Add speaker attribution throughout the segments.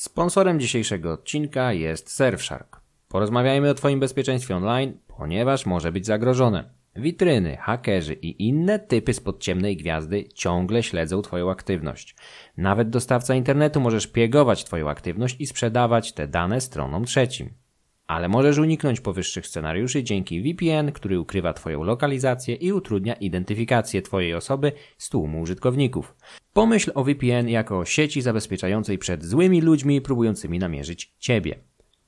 Speaker 1: Sponsorem dzisiejszego odcinka jest Surfshark. Porozmawiajmy o Twoim bezpieczeństwie online, ponieważ może być zagrożone. Witryny, hakerzy i inne typy spod ciemnej gwiazdy ciągle śledzą Twoją aktywność. Nawet dostawca internetu może szpiegować Twoją aktywność i sprzedawać te dane stronom trzecim. Ale możesz uniknąć powyższych scenariuszy dzięki VPN, który ukrywa Twoją lokalizację i utrudnia identyfikację Twojej osoby z tłumu użytkowników. Pomyśl o VPN jako o sieci zabezpieczającej przed złymi ludźmi próbującymi namierzyć Ciebie.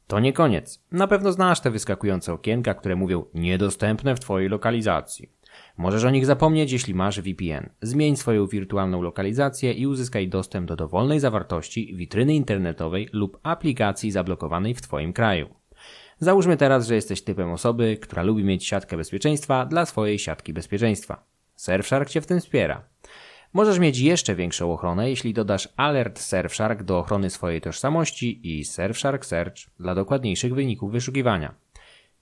Speaker 1: To nie koniec. Na pewno znasz te wyskakujące okienka, które mówią niedostępne w Twojej lokalizacji. Możesz o nich zapomnieć, jeśli masz VPN. Zmień swoją wirtualną lokalizację i uzyskaj dostęp do dowolnej zawartości witryny internetowej lub aplikacji zablokowanej w Twoim kraju. Załóżmy teraz, że jesteś typem osoby, która lubi mieć siatkę bezpieczeństwa dla swojej siatki bezpieczeństwa. Surfshark Cię w tym wspiera. Możesz mieć jeszcze większą ochronę, jeśli dodasz Alert Surfshark do ochrony swojej tożsamości i Surfshark Search dla dokładniejszych wyników wyszukiwania.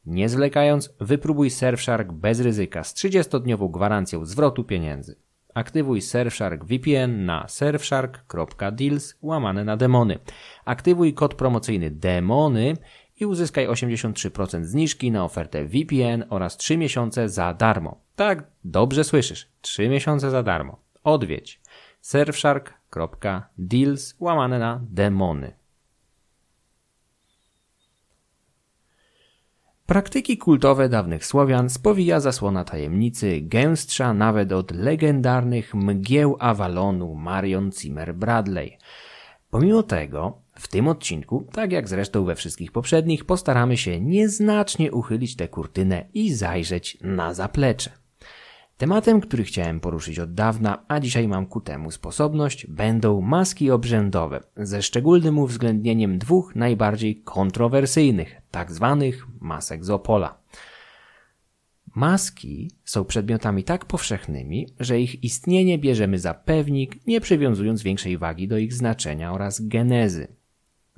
Speaker 1: Nie zwlekając, wypróbuj Surfshark bez ryzyka z 30-dniową gwarancją zwrotu pieniędzy. Aktywuj Surfshark VPN na surfshark.deals łamane na demony. Aktywuj kod promocyjny DEMONY i uzyskaj 83% zniżki na ofertę VPN oraz 3 miesiące za darmo. Tak, dobrze słyszysz. 3 miesiące za darmo. Odwiedź surfshark.deals łamane na demony. Praktyki kultowe dawnych Słowian spowija zasłona tajemnicy, gęstsza nawet od legendarnych mgieł Avalonu Marion Zimmer Bradley. Pomimo tego, w tym odcinku, tak jak zresztą we wszystkich poprzednich, postaramy się nieznacznie uchylić tę kurtynę i zajrzeć na zaplecze. Tematem, który chciałem poruszyć od dawna, a dzisiaj mam ku temu sposobność, będą maski obrzędowe, ze szczególnym uwzględnieniem dwóch najbardziej kontrowersyjnych, tak zwanych masek z Opola. Maski są przedmiotami tak powszechnymi, że ich istnienie bierzemy za pewnik, nie przywiązując większej wagi do ich znaczenia oraz genezy.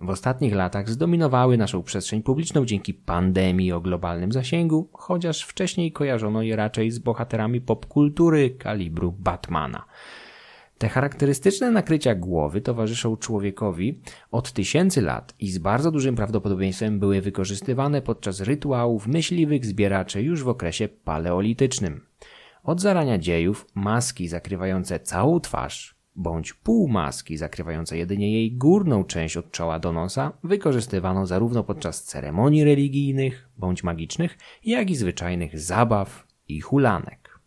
Speaker 1: W ostatnich latach zdominowały naszą przestrzeń publiczną dzięki pandemii o globalnym zasięgu, chociaż wcześniej kojarzono je raczej z bohaterami popkultury kalibru Batmana. Te charakterystyczne nakrycia głowy towarzyszą człowiekowi od tysięcy lat i z bardzo dużym prawdopodobieństwem były wykorzystywane podczas rytuałów myśliwych zbieraczy już w okresie paleolitycznym. Od zarania dziejów maski zakrywające całą twarz, bądź półmaski zakrywające jedynie jej górną część od czoła do nosa wykorzystywano zarówno podczas ceremonii religijnych bądź magicznych, jak i zwyczajnych zabaw i hulanek.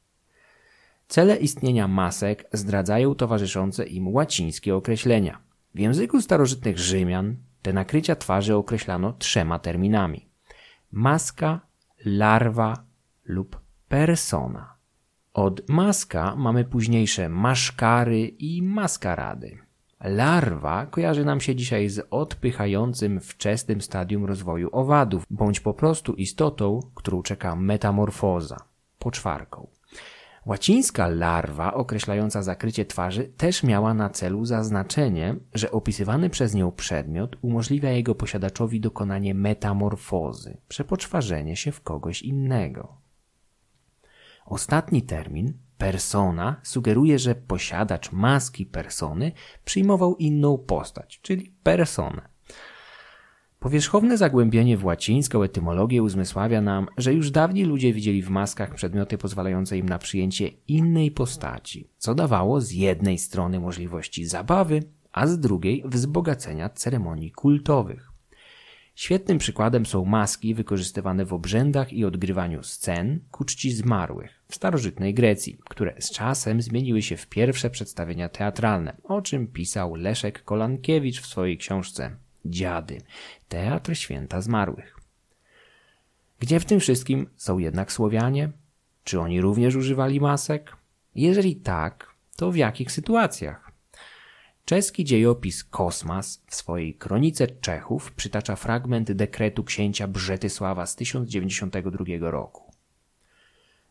Speaker 1: Cele istnienia masek zdradzają towarzyszące im łacińskie określenia. W języku starożytnych Rzymian te nakrycia twarzy określano trzema terminami: maska, larwa lub persona. Od maska mamy późniejsze maszkary i maskarady. Larwa kojarzy nam się dzisiaj z odpychającym wczesnym stadium rozwoju owadów, bądź po prostu istotą, którą czeka metamorfoza, poczwarką. Łacińska larwa, określająca zakrycie twarzy, też miała na celu zaznaczenie, że opisywany przez nią przedmiot umożliwia jego posiadaczowi dokonanie metamorfozy, przepoczwarzenie się w kogoś innego. Ostatni termin, persona, sugeruje, że posiadacz maski persony przyjmował inną postać, czyli personę. Powierzchowne zagłębienie w łacińską etymologię uzmysławia nam, że już dawniej ludzie widzieli w maskach przedmioty pozwalające im na przyjęcie innej postaci, co dawało z jednej strony możliwości zabawy, a z drugiej wzbogacenia ceremonii kultowych. Świetnym przykładem są maski wykorzystywane w obrzędach i odgrywaniu scen ku czci zmarłych w starożytnej Grecji, które z czasem zmieniły się w pierwsze przedstawienia teatralne, o czym pisał Leszek Kolankiewicz w swojej książce Dziady Teatr Święta Zmarłych. Gdzie w tym wszystkim są jednak Słowianie? Czy oni również używali masek? Jeżeli tak, to w jakich sytuacjach? Czeski dziejopis Kosmas w swojej Kronice Czechów przytacza fragment dekretu księcia Brzetysława z 1092 roku.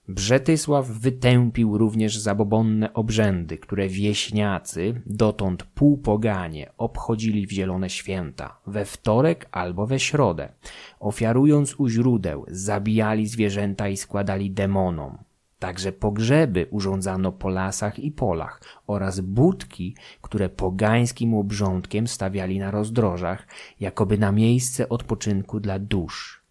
Speaker 1: Brzetysław wytępił również zabobonne obrzędy, które wieśniacy, dotąd półpoganie, obchodzili w zielone święta, we wtorek albo we środę. Ofiarując u źródeł, zabijali zwierzęta i składali demonom. Także pogrzeby urządzano po lasach i polach oraz budki, które pogańskim obrządkiem stawiali na rozdrożach, jakoby na miejsce odpoczynku dla dusz.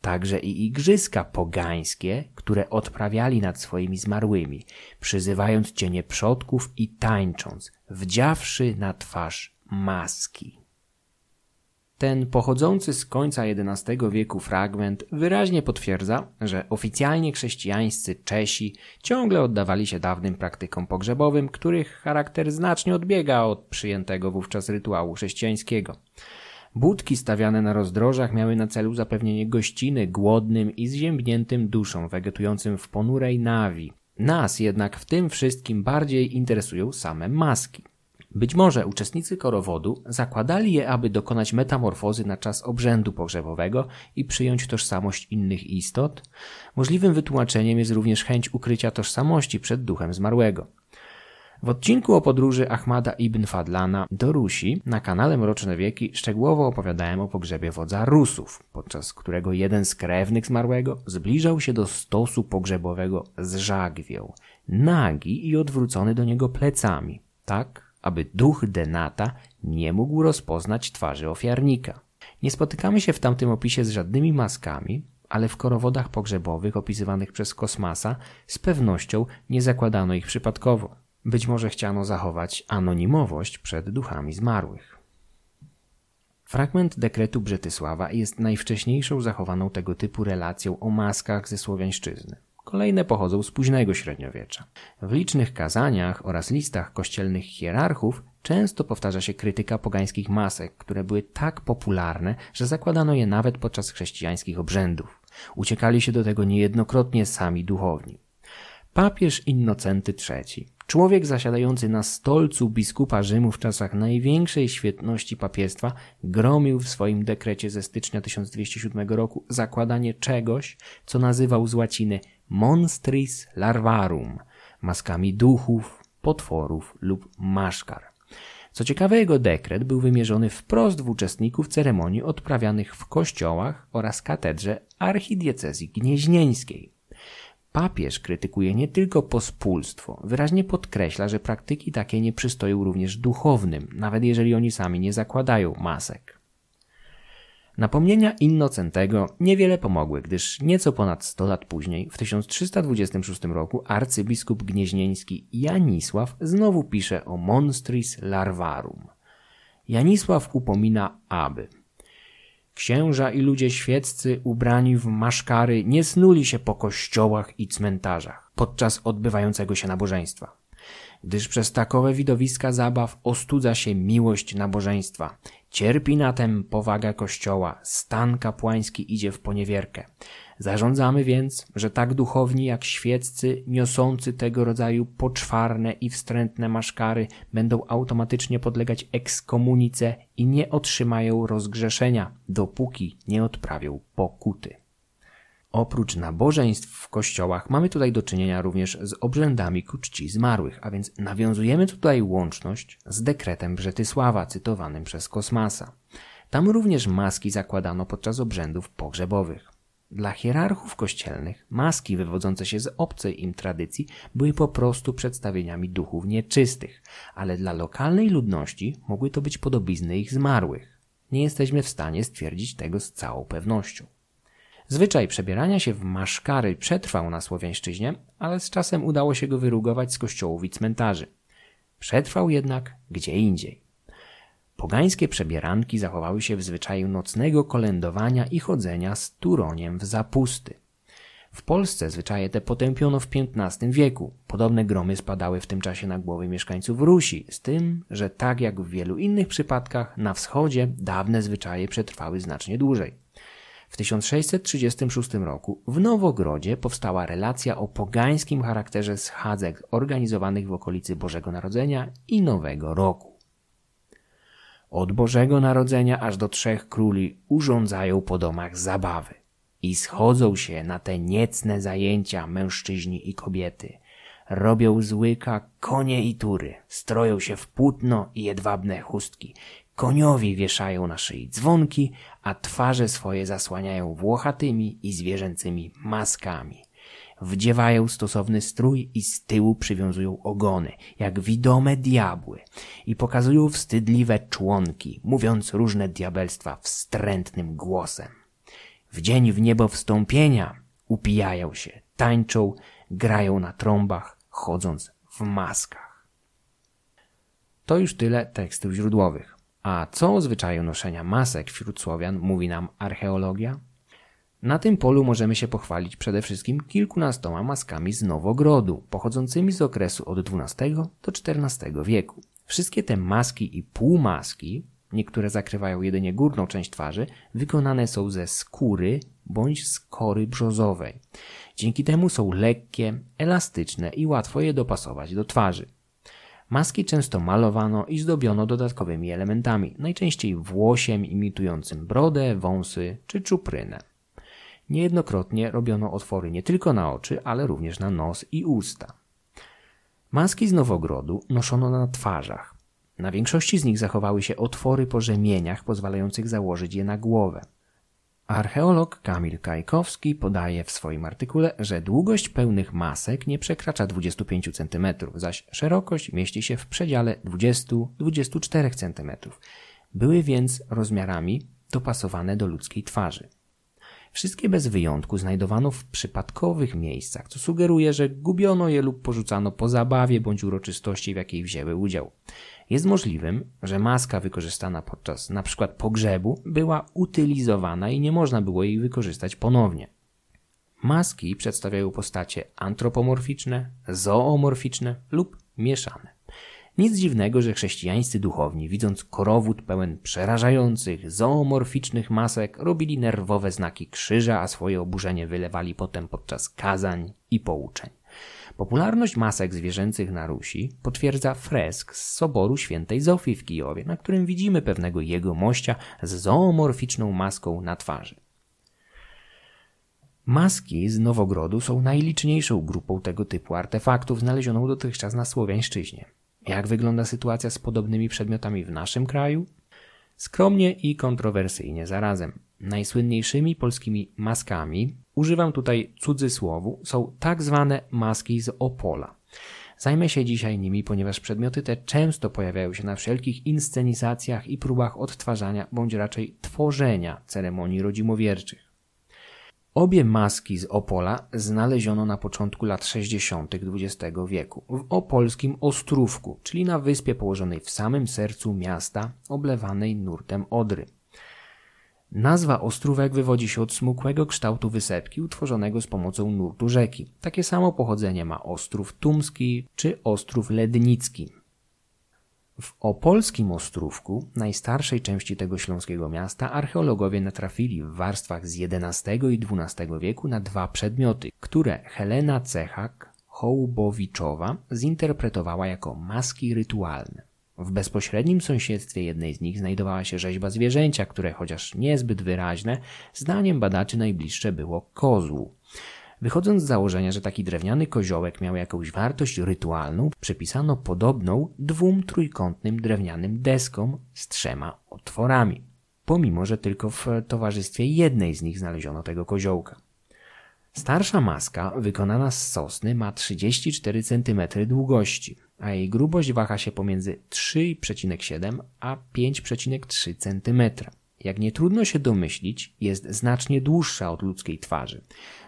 Speaker 1: Także i igrzyska pogańskie, które odprawiali nad swoimi zmarłymi, przyzywając cienie przodków i tańcząc, wdziawszy na twarz maski. Ten pochodzący z końca XI wieku fragment wyraźnie potwierdza, że oficjalnie chrześcijańscy Czesi ciągle oddawali się dawnym praktykom pogrzebowym, których charakter znacznie odbiega od przyjętego wówczas rytuału chrześcijańskiego. Budki stawiane na rozdrożach miały na celu zapewnienie gościny głodnym i zziębniętym duszom wegetującym w ponurej nawi. Nas jednak w tym wszystkim bardziej interesują same maski. Być może uczestnicy korowodu zakładali je, aby dokonać metamorfozy na czas obrzędu pogrzebowego i przyjąć tożsamość innych istot. Możliwym wytłumaczeniem jest również chęć ukrycia tożsamości przed duchem zmarłego. W odcinku o podróży Ahmada ibn Fadlana do Rusi na kanale Mroczne Wieki szczegółowo opowiadałem o pogrzebie wodza Rusów, podczas którego jeden z krewnych zmarłego zbliżał się do stosu pogrzebowego z żagwią, nagi i odwrócony do niego plecami, tak aby duch Denata nie mógł rozpoznać twarzy ofiarnika. Nie spotykamy się w tamtym opisie z żadnymi maskami, ale w korowodach pogrzebowych opisywanych przez Kosmasa z pewnością nie zakładano ich przypadkowo. Być może chciano zachować anonimowość przed duchami zmarłych. Fragment dekretu Brzetysława jest najwcześniejszą zachowaną tego typu relacją o maskach ze słowiańszczyzny. Kolejne pochodzą z późnego średniowiecza. W licznych kazaniach oraz listach kościelnych hierarchów często powtarza się krytyka pogańskich masek, które były tak popularne, że zakładano je nawet podczas chrześcijańskich obrzędów. Uciekali się do tego niejednokrotnie sami duchowni. Papież Innocenty III, człowiek zasiadający na stolcu biskupa Rzymu w czasach największej świetności papiestwa, gromił w swoim dekrecie ze stycznia 1207 roku zakładanie czegoś, co nazywał z łaciny monstris larvarum, maskami duchów, potworów lub maszkar. Co ciekawe, jego dekret był wymierzony wprost w uczestników ceremonii odprawianych w kościołach oraz katedrze archidiecezji gnieźnieńskiej. Papież krytykuje nie tylko pospólstwo, wyraźnie podkreśla, że praktyki takie nie przystoją również duchownym, nawet jeżeli oni sami nie zakładają masek. Napomnienia Innocentego niewiele pomogły, gdyż nieco ponad 100 lat później, w 1326 roku, arcybiskup gnieźnieński Janisław znowu pisze o monstris larvarum. Janisław upomina, aby Księża i ludzie świeccy ubrani w maszkary nie snuli się po kościołach i cmentarzach podczas odbywającego się nabożeństwa gdyż przez takowe widowiska zabaw ostudza się miłość nabożeństwa. Cierpi na tem powaga Kościoła, stan kapłański idzie w poniewierkę. Zarządzamy więc, że tak duchowni jak świeccy, niosący tego rodzaju poczwarne i wstrętne maszkary będą automatycznie podlegać ekskomunice i nie otrzymają rozgrzeszenia, dopóki nie odprawią pokuty. Oprócz nabożeństw w kościołach mamy tutaj do czynienia również z obrzędami ku czci zmarłych, a więc nawiązujemy tutaj łączność z dekretem Brzetysława cytowanym przez Kosmasa. Tam również maski zakładano podczas obrzędów pogrzebowych. Dla hierarchów kościelnych maski wywodzące się z obcej im tradycji były po prostu przedstawieniami duchów nieczystych, ale dla lokalnej ludności mogły to być podobizny ich zmarłych. Nie jesteśmy w stanie stwierdzić tego z całą pewnością. Zwyczaj przebierania się w maszkary przetrwał na Słowiańszczyźnie, ale z czasem udało się go wyrugować z kościołów i cmentarzy. Przetrwał jednak gdzie indziej. Pogańskie przebieranki zachowały się w zwyczaju nocnego kolędowania i chodzenia z turoniem w zapusty. W Polsce zwyczaje te potępiono w XV wieku. Podobne gromy spadały w tym czasie na głowy mieszkańców Rusi, z tym, że tak jak w wielu innych przypadkach, na wschodzie dawne zwyczaje przetrwały znacznie dłużej. W 1636 roku w Nowogrodzie powstała relacja o pogańskim charakterze schadzek organizowanych w okolicy Bożego Narodzenia i Nowego Roku. Od Bożego Narodzenia aż do Trzech Króli urządzają po domach zabawy i schodzą się na te niecne zajęcia mężczyźni i kobiety. Robią złyka konie i tury, stroją się w płótno i jedwabne chustki, Koniowi wieszają na szyi dzwonki, a twarze swoje zasłaniają włochatymi i zwierzęcymi maskami. wdziewają stosowny strój i z tyłu przywiązują ogony, jak widome diabły i pokazują wstydliwe członki, mówiąc różne diabelstwa wstrętnym głosem. W dzień w niebo wstąpienia upijają się, tańczą, grają na trąbach, chodząc w maskach. To już tyle tekstów źródłowych. A co o zwyczaju noszenia masek wśród Słowian mówi nam archeologia? Na tym polu możemy się pochwalić przede wszystkim kilkunastoma maskami z Nowogrodu, pochodzącymi z okresu od XII do XIV wieku. Wszystkie te maski i półmaski, niektóre zakrywają jedynie górną część twarzy, wykonane są ze skóry bądź skory brzozowej. Dzięki temu są lekkie, elastyczne i łatwo je dopasować do twarzy. Maski często malowano i zdobiono dodatkowymi elementami, najczęściej włosiem imitującym brodę, wąsy czy czuprynę. Niejednokrotnie robiono otwory nie tylko na oczy, ale również na nos i usta. Maski z Nowogrodu noszono na twarzach. Na większości z nich zachowały się otwory po rzemieniach pozwalających założyć je na głowę. Archeolog Kamil Kajkowski podaje w swoim artykule, że długość pełnych masek nie przekracza 25 cm, zaś szerokość mieści się w przedziale 20-24 cm. Były więc rozmiarami dopasowane do ludzkiej twarzy. Wszystkie bez wyjątku znajdowano w przypadkowych miejscach, co sugeruje, że gubiono je lub porzucano po zabawie bądź uroczystości, w jakiej wzięły udział. Jest możliwym, że maska wykorzystana podczas np. pogrzebu była utylizowana i nie można było jej wykorzystać ponownie. Maski przedstawiają postacie antropomorficzne, zoomorficzne lub mieszane. Nic dziwnego, że chrześcijańscy duchowni, widząc korowód pełen przerażających, zoomorficznych masek, robili nerwowe znaki krzyża, a swoje oburzenie wylewali potem podczas kazań i pouczeń. Popularność masek zwierzęcych na Rusi potwierdza fresk z soboru świętej Zofii w Kijowie, na którym widzimy pewnego jegomościa z zoomorficzną maską na twarzy. Maski z Nowogrodu są najliczniejszą grupą tego typu artefaktów znalezioną dotychczas na Słowiańszczyźnie. Jak wygląda sytuacja z podobnymi przedmiotami w naszym kraju? Skromnie i kontrowersyjnie zarazem. Najsłynniejszymi polskimi maskami, używam tutaj cudzysłowu, są tak zwane maski z Opola. Zajmę się dzisiaj nimi, ponieważ przedmioty te często pojawiają się na wszelkich inscenizacjach i próbach odtwarzania bądź raczej tworzenia ceremonii rodzimowierczych. Obie maski z Opola znaleziono na początku lat 60. XX wieku w opolskim Ostrówku, czyli na wyspie położonej w samym sercu miasta, oblewanej nurtem Odry. Nazwa Ostrówek wywodzi się od smukłego kształtu wysepki utworzonego z pomocą nurtu rzeki. Takie samo pochodzenie ma Ostrów Tumski czy Ostrów Lednicki. W opolskim Ostrówku, najstarszej części tego śląskiego miasta, archeologowie natrafili w warstwach z XI i XII wieku na dwa przedmioty, które Helena Cechak Hołbowiczowa zinterpretowała jako maski rytualne. W bezpośrednim sąsiedztwie jednej z nich znajdowała się rzeźba zwierzęcia, które chociaż niezbyt wyraźne, zdaniem badaczy najbliższe było kozłu. Wychodząc z założenia, że taki drewniany koziołek miał jakąś wartość rytualną, przypisano podobną dwóm trójkątnym drewnianym deskom z trzema otworami, pomimo że tylko w towarzystwie jednej z nich znaleziono tego koziołka. Starsza maska, wykonana z sosny, ma 34 cm długości, a jej grubość waha się pomiędzy 3,7 a 5,3 cm. Jak nie trudno się domyślić, jest znacznie dłuższa od ludzkiej twarzy.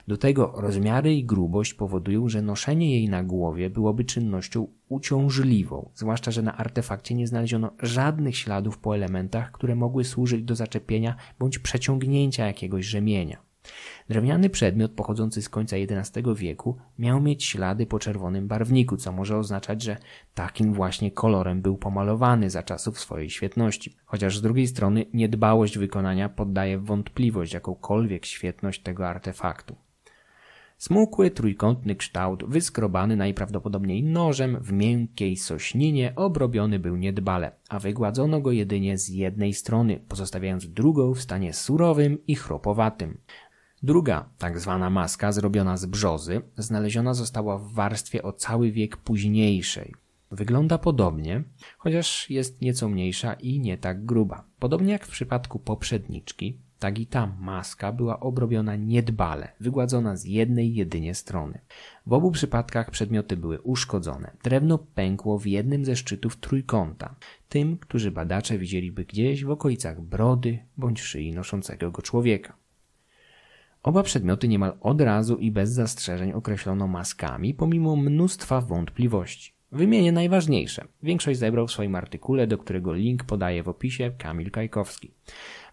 Speaker 1: Do tego rozmiary i grubość powodują, że noszenie jej na głowie byłoby czynnością uciążliwą, zwłaszcza, że na artefakcie nie znaleziono żadnych śladów po elementach, które mogły służyć do zaczepienia bądź przeciągnięcia jakiegoś rzemienia. Drewniany przedmiot pochodzący z końca XI wieku miał mieć ślady po czerwonym barwniku, co może oznaczać, że takim właśnie kolorem był pomalowany za czasów swojej świetności. Chociaż z drugiej strony niedbałość wykonania poddaje w wątpliwość jakąkolwiek świetność tego artefaktu. Smukły, trójkątny kształt, wyskrobany najprawdopodobniej nożem w miękkiej sośninie, obrobiony był niedbale, a wygładzono go jedynie z jednej strony, pozostawiając drugą w stanie surowym i chropowatym. Druga, tak zwana maska, zrobiona z brzozy, znaleziona została w warstwie o cały wiek późniejszej. Wygląda podobnie, chociaż jest nieco mniejsza i nie tak gruba. Podobnie jak w przypadku poprzedniczki, Tak i ta maska była obrobiona niedbale, wygładzona z jednej jedynie strony. W obu przypadkach przedmioty były uszkodzone. Drewno pękło w jednym ze szczytów trójkąta, tym, którzy badacze widzieliby gdzieś w okolicach brody bądź szyi noszącego go człowieka. Oba przedmioty niemal od razu i bez zastrzeżeń określono maskami, pomimo mnóstwa wątpliwości. Wymienię najważniejsze. Większość zebrał w swoim artykule, do którego link podaje w opisie Kamil Kajkowski.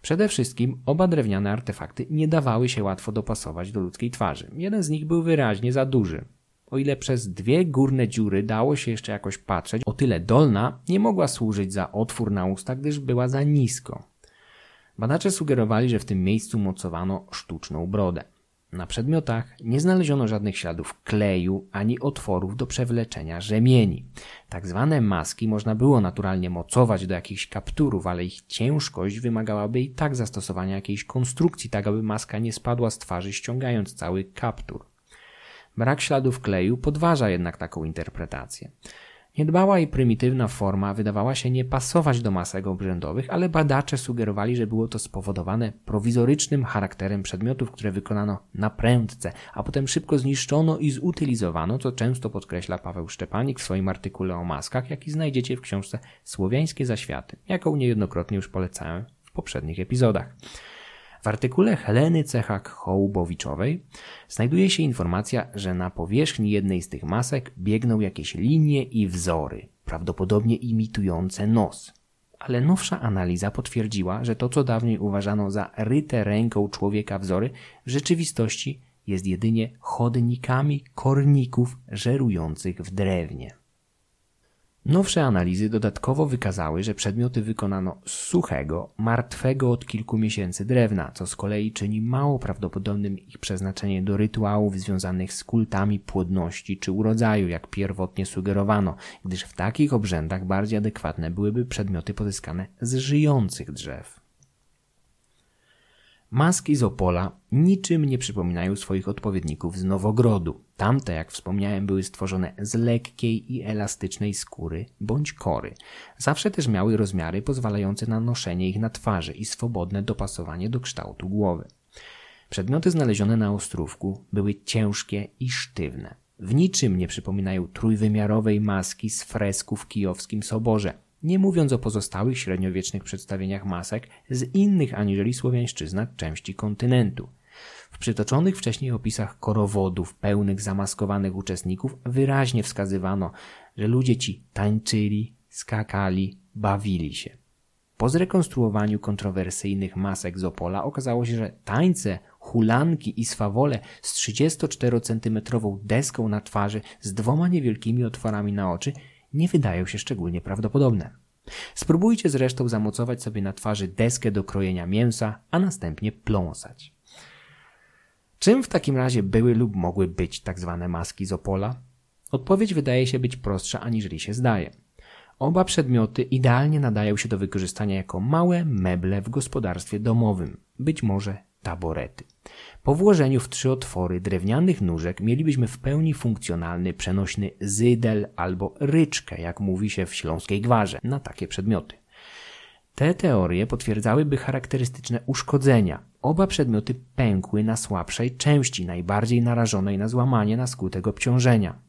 Speaker 1: Przede wszystkim oba drewniane artefakty nie dawały się łatwo dopasować do ludzkiej twarzy. Jeden z nich był wyraźnie za duży. O ile przez dwie górne dziury dało się jeszcze jakoś patrzeć, o tyle dolna nie mogła służyć za otwór na usta, gdyż była za nisko. Badacze sugerowali, że w tym miejscu mocowano sztuczną brodę. Na przedmiotach nie znaleziono żadnych śladów kleju ani otworów do przewleczenia rzemieni. Tak zwane maski można było naturalnie mocować do jakichś kapturów, ale ich ciężkość wymagałaby i tak zastosowania jakiejś konstrukcji, tak aby maska nie spadła z twarzy, ściągając cały kaptur. Brak śladów kleju podważa jednak taką interpretację. Niedbała i prymitywna forma wydawała się nie pasować do masek obrzędowych, ale badacze sugerowali, że było to spowodowane prowizorycznym charakterem przedmiotów, które wykonano na prędce, a potem szybko zniszczono i zutylizowano, co często podkreśla Paweł Szczepanik w swoim artykule o maskach, jaki znajdziecie w książce Słowiańskie Zaświaty, jaką niejednokrotnie już polecałem w poprzednich epizodach. W artykule Heleny Cechak-Hołbowiczowej znajduje się informacja, że na powierzchni jednej z tych masek biegną jakieś linie i wzory, prawdopodobnie imitujące nos. Ale nowsza analiza potwierdziła, że to, co dawniej uważano za ryte ręką człowieka wzory, w rzeczywistości jest jedynie chodnikami korników żerujących w drewnie. Nowsze analizy dodatkowo wykazały, że przedmioty wykonano z suchego, martwego od kilku miesięcy drewna, co z kolei czyni mało prawdopodobnym ich przeznaczenie do rytuałów związanych z kultami płodności czy urodzaju, jak pierwotnie sugerowano, gdyż w takich obrzędach bardziej adekwatne byłyby przedmioty pozyskane z żyjących drzew. Maski z Opola niczym nie przypominają swoich odpowiedników z Nowogrodu. Tamte, jak wspomniałem, były stworzone z lekkiej i elastycznej skóry bądź kory. Zawsze też miały rozmiary pozwalające na noszenie ich na twarzy i swobodne dopasowanie do kształtu głowy. Przedmioty znalezione na ostrówku były ciężkie i sztywne. W niczym nie przypominają trójwymiarowej maski z fresku w kijowskim soborze – nie mówiąc o pozostałych średniowiecznych przedstawieniach masek z innych aniżeli słowiańszczyzna części kontynentu. W przytoczonych wcześniej opisach korowodów pełnych zamaskowanych uczestników wyraźnie wskazywano, że ludzie ci tańczyli, skakali, bawili się. Po zrekonstruowaniu kontrowersyjnych masek z Opola okazało się, że tańce, hulanki i swawole z 34-centymetrową deską na twarzy z dwoma niewielkimi otworami na oczy nie wydają się szczególnie prawdopodobne. Spróbujcie zresztą zamocować sobie na twarzy deskę do krojenia mięsa, a następnie pląsać. Czym w takim razie były lub mogły być tak zwane maski z Opola? Odpowiedź wydaje się być prostsza aniżeli się zdaje. Oba przedmioty idealnie nadają się do wykorzystania jako małe meble w gospodarstwie domowym, być może taborety. Po włożeniu w trzy otwory drewnianych nóżek mielibyśmy w pełni funkcjonalny przenośny zydel albo ryczkę, jak mówi się w śląskiej gwarze, na takie przedmioty. Te teorie potwierdzałyby charakterystyczne uszkodzenia. Oba przedmioty pękły na słabszej części, najbardziej narażonej na złamanie na skutek obciążenia.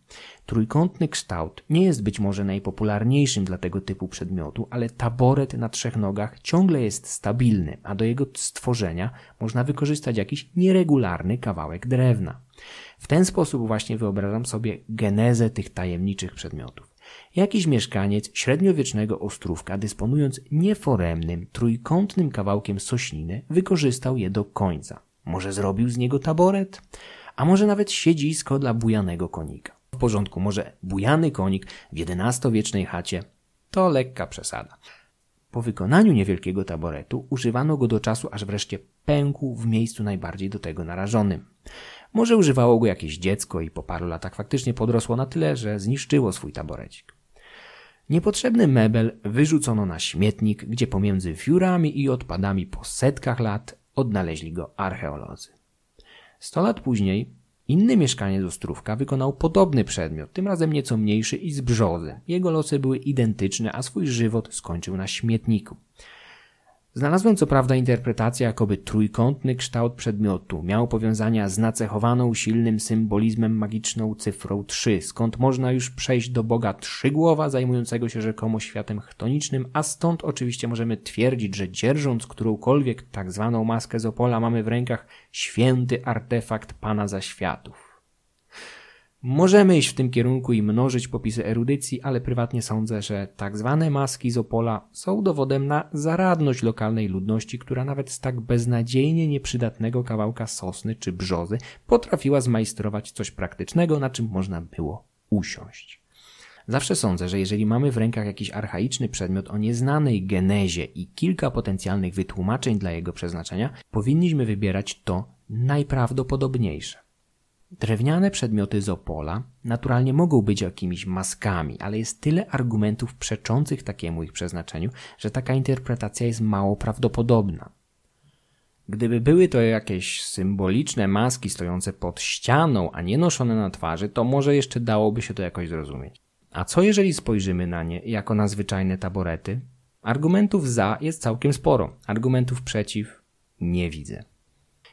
Speaker 1: Trójkątny kształt nie jest być może najpopularniejszym dla tego typu przedmiotu, ale taboret na trzech nogach ciągle jest stabilny, a do jego stworzenia można wykorzystać jakiś nieregularny kawałek drewna. W ten sposób właśnie wyobrażam sobie genezę tych tajemniczych przedmiotów. Jakiś mieszkaniec średniowiecznego ostrówka, dysponując nieforemnym, trójkątnym kawałkiem sośniny, wykorzystał je do końca. Może zrobił z niego taboret? A może nawet siedzisko dla bujanego konika. W porządku, może bujany konik w XI-wiecznej chacie to lekka przesada. Po wykonaniu niewielkiego taboretu używano go do czasu, aż wreszcie pękł w miejscu najbardziej do tego narażonym. Może używało go jakieś dziecko i po paru latach faktycznie podrosło na tyle, że zniszczyło swój taborecik. Niepotrzebny mebel wyrzucono na śmietnik, gdzie pomiędzy wiórami i odpadami po setkach lat odnaleźli go archeolodzy. Sto lat później inny mieszkaniec Ostrówka wykonał podobny przedmiot, tym razem nieco mniejszy i z brzozy. Jego losy były identyczne, a swój żywot skończył na śmietniku. Znalazłem co prawda interpretację, jakoby trójkątny kształt przedmiotu miał powiązania z nacechowaną silnym symbolizmem magiczną cyfrą 3, skąd można już przejść do Boga trzygłowa zajmującego się rzekomo światem chtonicznym, a stąd oczywiście możemy twierdzić, że dzierżąc którąkolwiek tak zwaną maskę z Opola mamy w rękach święty artefakt Pana zaświatów. Możemy iść w tym kierunku i mnożyć popisy erudycji, ale prywatnie sądzę, że tak zwane maski z Opola są dowodem na zaradność lokalnej ludności, która nawet z tak beznadziejnie nieprzydatnego kawałka sosny czy brzozy potrafiła zmajstrować coś praktycznego, na czym można było usiąść. Zawsze sądzę, że jeżeli mamy w rękach jakiś archaiczny przedmiot o nieznanej genezie i kilka potencjalnych wytłumaczeń dla jego przeznaczenia, powinniśmy wybierać to najprawdopodobniejsze. Drewniane przedmioty z Opola naturalnie mogą być jakimiś maskami, ale jest tyle argumentów przeczących takiemu ich przeznaczeniu, że taka interpretacja jest mało prawdopodobna. Gdyby były to jakieś symboliczne maski stojące pod ścianą, a nie noszone na twarzy, to może jeszcze dałoby się to jakoś zrozumieć. A co jeżeli spojrzymy na nie jako na zwyczajne taborety? Argumentów za jest całkiem sporo, argumentów przeciw nie widzę.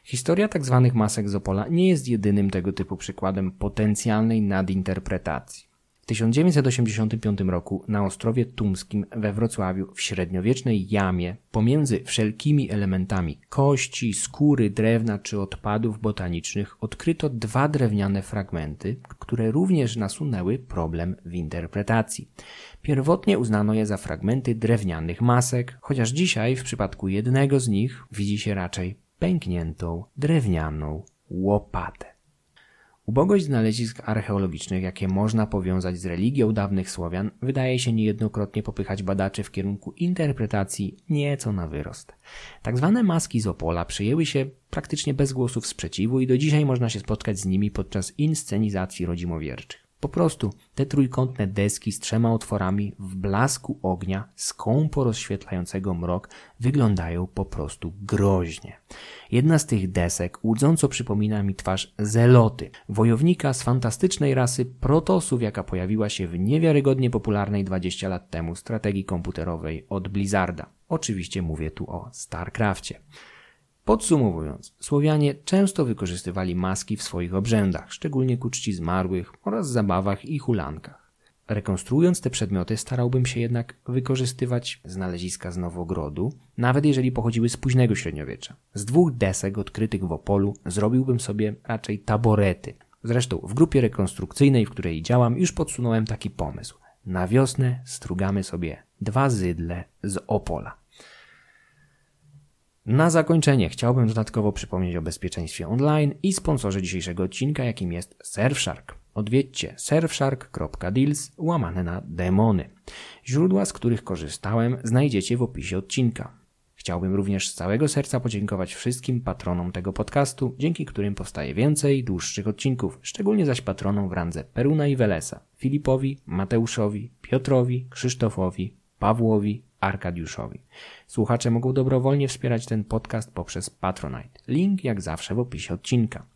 Speaker 1: Historia tzw. Tak masek z Opola nie jest jedynym tego typu przykładem potencjalnej nadinterpretacji. W 1985 roku na Ostrowie Tumskim we Wrocławiu w średniowiecznej jamie pomiędzy wszelkimi elementami kości, skóry, drewna czy odpadów botanicznych odkryto dwa drewniane fragmenty, które również nasunęły problem w interpretacji. Pierwotnie uznano je za fragmenty drewnianych masek, chociaż dzisiaj w przypadku jednego z nich widzi się raczej pękniętą drewnianą łopatę. Ubogość znalezisk archeologicznych, jakie można powiązać z religią dawnych Słowian, wydaje się niejednokrotnie popychać badaczy w kierunku interpretacji nieco na wyrost. Tak zwane maski z Opola przyjęły się praktycznie bez głosów sprzeciwu i do dzisiaj można się spotkać z nimi podczas inscenizacji rodzimowierczych. Po prostu te trójkątne deski z trzema otworami w blasku ognia skąpo rozświetlającego mrok wyglądają po prostu groźnie. Jedna z tych desek łudząco przypomina mi twarz Zeloty, wojownika z fantastycznej rasy protosów, jaka pojawiła się w niewiarygodnie popularnej 20 lat temu strategii komputerowej od Blizzarda. Oczywiście mówię tu o StarCraftie. Podsumowując, Słowianie często wykorzystywali maski w swoich obrzędach, szczególnie ku czci zmarłych oraz zabawach i hulankach. Rekonstruując te przedmioty, starałbym się jednak wykorzystywać znaleziska z Nowogrodu, nawet jeżeli pochodziły z późnego średniowiecza. Z dwóch desek odkrytych w Opolu zrobiłbym sobie raczej taborety. Zresztą w grupie rekonstrukcyjnej, w której działam, już podsunąłem taki pomysł. Na wiosnę strugamy sobie dwa zydle z Opola. Na zakończenie chciałbym dodatkowo przypomnieć o bezpieczeństwie online i sponsorze dzisiejszego odcinka, jakim jest Surfshark. Odwiedźcie surfshark.deals łamane na demony. Źródła, z których korzystałem, znajdziecie w opisie odcinka. Chciałbym również z całego serca podziękować wszystkim patronom tego podcastu, dzięki którym powstaje więcej dłuższych odcinków, szczególnie zaś patronom w randze Peruna i Welesa, Filipowi, Mateuszowi, Piotrowi, Krzysztofowi, Pawłowi, Arkadiuszowi. Słuchacze mogą dobrowolnie wspierać ten podcast poprzez Patronite. Link jak zawsze w opisie odcinka.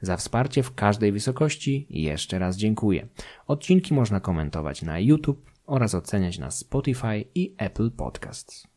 Speaker 1: Za wsparcie w każdej wysokości jeszcze raz dziękuję. Odcinki można komentować na YouTube oraz oceniać na Spotify i Apple Podcasts.